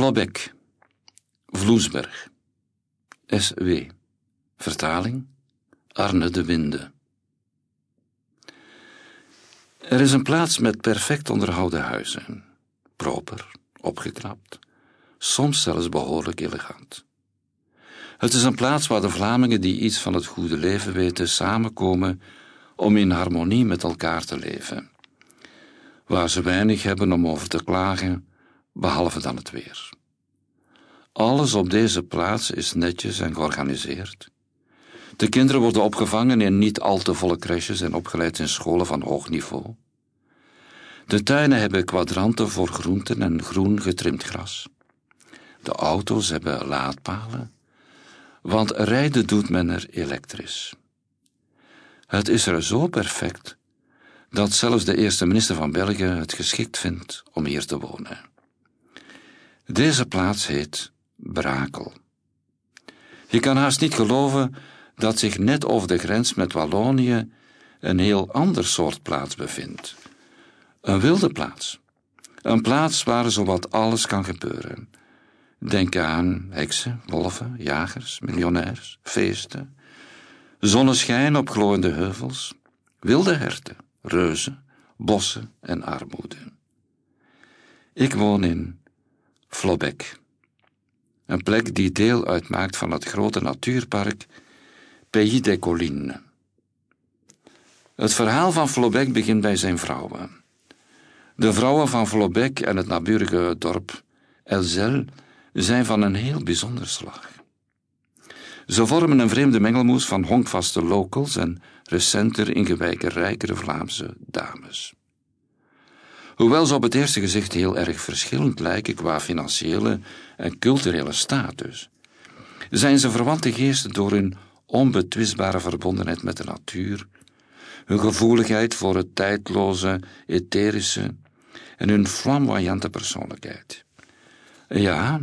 Flobek, Vloesberg, S.W. Vertaling Arne de Winde. Er is een plaats met perfect onderhouden huizen, proper, opgeknapt, soms zelfs behoorlijk elegant. Het is een plaats waar de Vlamingen die iets van het goede leven weten samenkomen om in harmonie met elkaar te leven, waar ze weinig hebben om over te klagen, behalve dan het weer. Alles op deze plaats is netjes en georganiseerd. De kinderen worden opgevangen in niet al te volle crèches en opgeleid in scholen van hoog niveau. De tuinen hebben kwadranten voor groenten en groen getrimd gras. De auto's hebben laadpalen, want rijden doet men er elektrisch. Het is er zo perfect dat zelfs de eerste minister van België het geschikt vindt om hier te wonen. Deze plaats heet Brakel. Je kan haast niet geloven dat zich net over de grens met Wallonië een heel ander soort plaats bevindt. Een wilde plaats. Een plaats waar zowat alles kan gebeuren. Denk aan heksen, wolven, jagers, miljonairs, feesten, zonneschijn op glooiende heuvels, wilde herten, reuzen, bossen en armoede. Ik woon in Flobek, een plek die deel uitmaakt van het grote natuurpark Pays des Collines. Het verhaal van Flobek begint bij zijn vrouwen. De vrouwen van Flobek en het naburige dorp Elzel zijn van een heel bijzonder slag. Ze vormen een vreemde mengelmoes van honkvaste locals en recenter ingewijke rijkere Vlaamse dames. Hoewel ze op het eerste gezicht heel erg verschillend lijken qua financiële en culturele status, zijn ze verwante geesten door hun onbetwistbare verbondenheid met de natuur, hun gevoeligheid voor het tijdloze, etherische en hun flamboyante persoonlijkheid. Ja,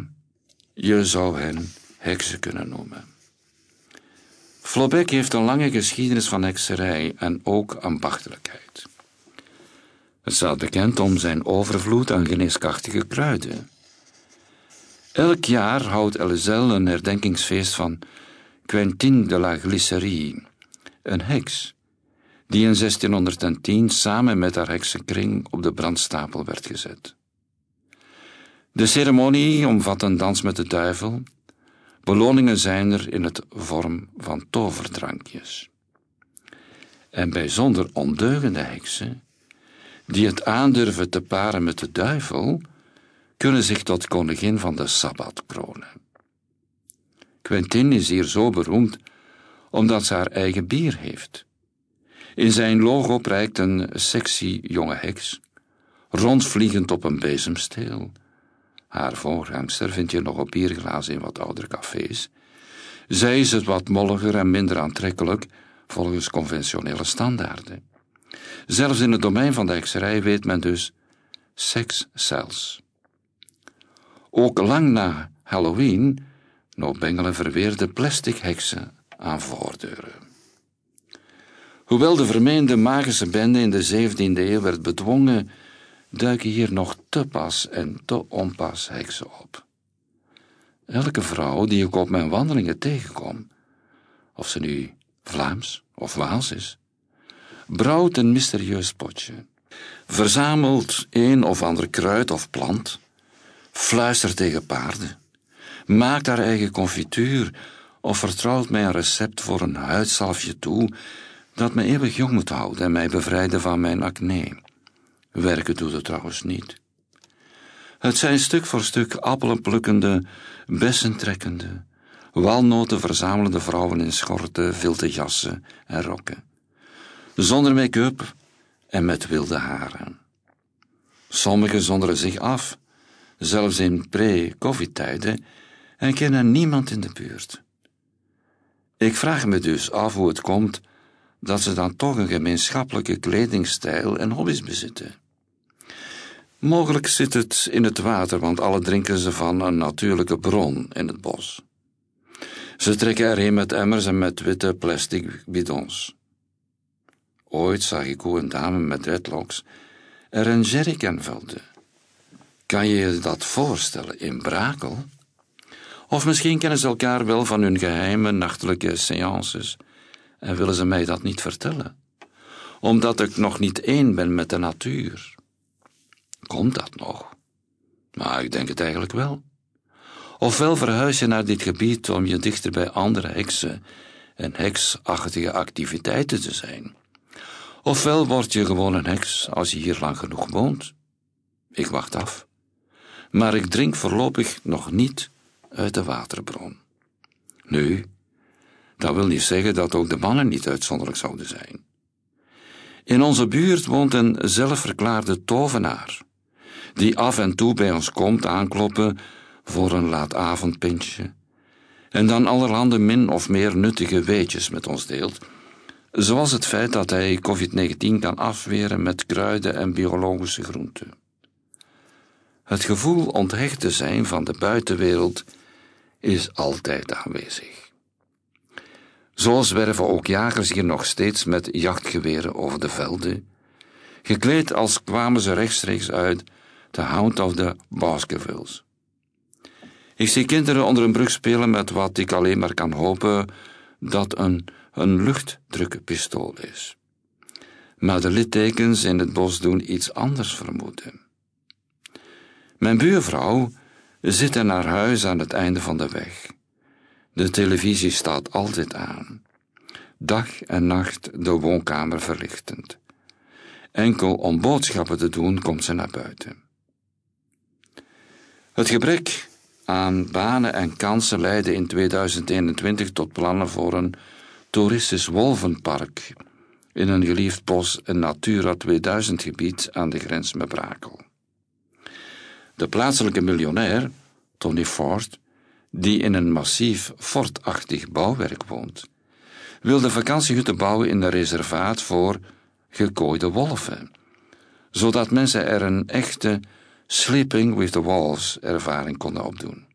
je zou hen heksen kunnen noemen. Flobek heeft een lange geschiedenis van hekserij en ook ambachtelijkheid. Het staat bekend om zijn overvloed aan geneeskrachtige kruiden. Elk jaar houdt Elzel een herdenkingsfeest van Quentin de la Glycerie, een heks, die in 1610 samen met haar heksenkring op de brandstapel werd gezet. De ceremonie omvat een dans met de duivel. Beloningen zijn er in het vorm van toverdrankjes. En bijzonder ondeugende heksen, die het aandurven te paren met de duivel, kunnen zich tot koningin van de Sabbat kronen. Quentin is hier zo beroemd omdat ze haar eigen bier heeft. In zijn logo prijkt een sexy jonge heks, rondvliegend op een bezemsteel. Haar voorgangster vind je nog op bierglazen in wat oudere cafés. Zij is het wat molliger en minder aantrekkelijk volgens conventionele standaarden. Zelfs in het domein van de hekserij weet men dus seks zelfs. Ook lang na Halloween nog bengelen verweerde plastic heksen aan voordeuren. Hoewel de vermeende magische bende in de 17e eeuw werd bedwongen, duiken hier nog te pas en te onpas heksen op. Elke vrouw die ik op mijn wandelingen tegenkom, of ze nu Vlaams of Waals is, brouwt een mysterieus potje, verzamelt een of ander kruid of plant, fluistert tegen paarden, maakt haar eigen confituur of vertrouwt mij een recept voor een huidsalfje toe dat me eeuwig jong moet houden en mij bevrijden van mijn acne. Werken doet het trouwens niet. Het zijn stuk voor stuk appelen plukkende, bessen trekkende, walnoten verzamelende vrouwen in schorten, vilte jassen en rokken. Zonder make-up en met wilde haren. Sommigen zonderen zich af, zelfs in pre-covid-tijden, en kennen niemand in de buurt. Ik vraag me dus af hoe het komt dat ze dan toch een gemeenschappelijke kledingstijl en hobby's bezitten. Mogelijk zit het in het water, want alle drinken ze van een natuurlijke bron in het bos. Ze trekken erheen met emmers en met witte plastic bidons. Ooit zag ik hoe een dame met dreadlocks er een jerrycan vulde. Kan je je dat voorstellen in Brakel? Of misschien kennen ze elkaar wel van hun geheime nachtelijke seances en willen ze mij dat niet vertellen, omdat ik nog niet één ben met de natuur. Komt dat nog? Maar ik denk het eigenlijk wel. Ofwel verhuis je naar dit gebied om je dichter bij andere heksen en heksachtige activiteiten te zijn. Ofwel word je gewoon een heks als je hier lang genoeg woont. Ik wacht af. Maar ik drink voorlopig nog niet uit de waterbron. Nu, dat wil niet zeggen dat ook de mannen niet uitzonderlijk zouden zijn. In onze buurt woont een zelfverklaarde tovenaar, die af en toe bij ons komt aankloppen voor een laatavondpintje, en dan allerhande min of meer nuttige weetjes met ons deelt, zoals het feit dat hij COVID-19 kan afweren met kruiden en biologische groenten. Het gevoel onthecht te zijn van de buitenwereld is altijd aanwezig. Zo zwerven ook jagers hier nog steeds met jachtgeweren over de velden, gekleed als kwamen ze rechtstreeks uit de Hound of the Baskervilles. Ik zie kinderen onder een brug spelen met wat ik alleen maar kan hopen dat een, een luchtdrukpistool is. Maar de littekens in het bos doen iets anders vermoeden. Mijn buurvrouw zit in haar huis aan het einde van de weg. De televisie staat altijd aan. Dag en nacht de woonkamer verlichtend. Enkel om boodschappen te doen komt ze naar buiten. Het gebrek aan banen en kansen leidde in 2021 tot plannen voor een toeristisch wolvenpark in een geliefd bos, een Natura 2000 gebied aan de grens met Brakel. De plaatselijke miljonair, Tony Ford, die in een massief fortachtig bouwwerk woont, wilde vakantiehutten bouwen in een reservaat voor gekooide wolven, zodat mensen er een echte Sleeping with the Wolves ervaring konden opdoen.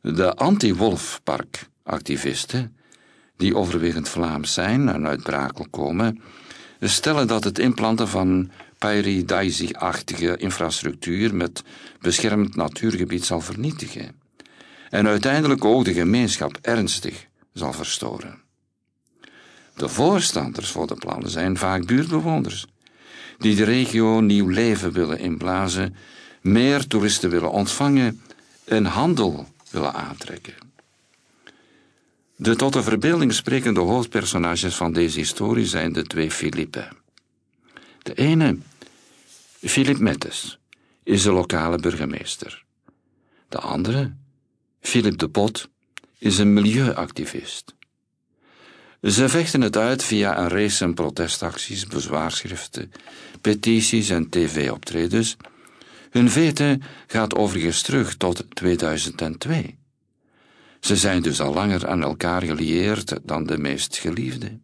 De anti-wolfpark-activisten, die overwegend Vlaams zijn en uit Brakel komen, stellen dat het implanten van paradise-achtige infrastructuur met beschermd natuurgebied zal vernietigen en uiteindelijk ook de gemeenschap ernstig zal verstoren. De voorstanders voor de plannen zijn vaak buurtbewoners, die de regio nieuw leven willen inblazen, meer toeristen willen ontvangen en handel willen aantrekken. De tot de verbeelding sprekende hoofdpersonages van deze historie zijn de twee Filippen. De ene, Philip Mettes, is de lokale burgemeester. De andere, Philip de Pot, is een milieuactivist. Ze vechten het uit via een race van protestacties, bezwaarschriften, petities en tv-optredens. Hun vete gaat overigens terug tot 2002. Ze zijn dus al langer aan elkaar gelieerd dan de meest geliefde.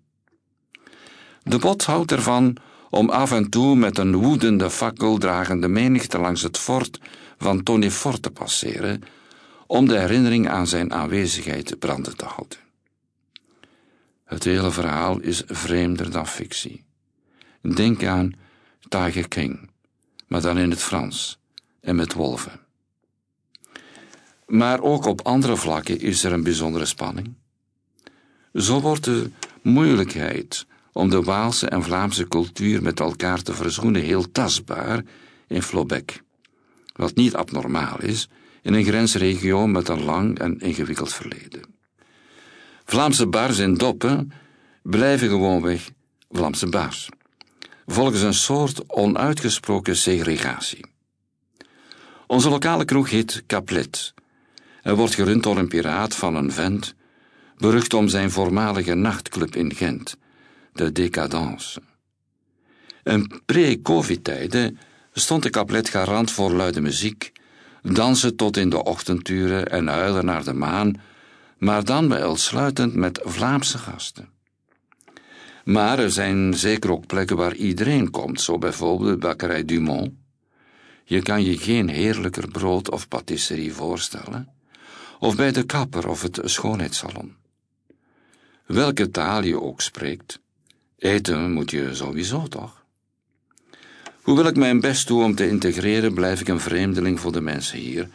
De bot houdt ervan om af en toe met een woedende fakkel dragende menigte langs het fort van Tony Fort te passeren, om de herinnering aan zijn aanwezigheid branden te houden. Het hele verhaal is vreemder dan fictie. Denk aan Tiger King, maar dan in het Frans en met wolven. Maar ook op andere vlakken is er een bijzondere spanning. Zo wordt de moeilijkheid om de Waalse en Vlaamse cultuur met elkaar te verzoenen heel tastbaar in Flobec, wat niet abnormaal is in een grensregio met een lang en ingewikkeld verleden. Vlaamse bars en doppen blijven gewoonweg Vlaamse bars, volgens een soort onuitgesproken segregatie. Onze lokale kroeg heet Caplet en wordt gerund door een piraat van een vent, berucht om zijn voormalige nachtclub in Gent, de Décadence. In pre-covid-tijden stond de Caplet garant voor luide muziek, dansen tot in de ochtendturen en huilen naar de maan, maar dan wel sluitend met Vlaamse gasten. Maar er zijn zeker ook plekken waar iedereen komt, zo bijvoorbeeld de bakkerij Dumont. Je kan je geen heerlijker brood of patisserie voorstellen, of bij de kapper of het schoonheidssalon. Welke taal je ook spreekt, eten moet je sowieso toch? Hoewel ik mijn best doe om te integreren, blijf ik een vreemdeling voor de mensen hier,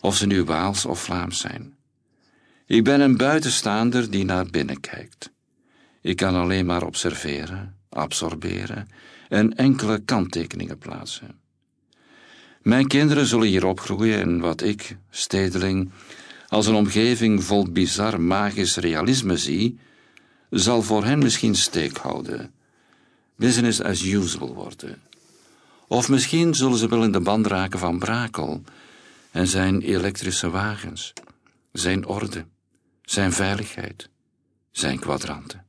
of ze nu Waals of Vlaams zijn. Ik ben een buitenstaander die naar binnen kijkt. Ik kan alleen maar observeren, absorberen en enkele kanttekeningen plaatsen. Mijn kinderen zullen hier opgroeien en wat ik, stedeling, als een omgeving vol bizar magisch realisme zie, zal voor hen misschien steek houden. Business as usual worden. Of misschien zullen ze wel in de band raken van Brakel en zijn elektrische wagens, zijn orde, zijn veiligheid, zijn kwadranten.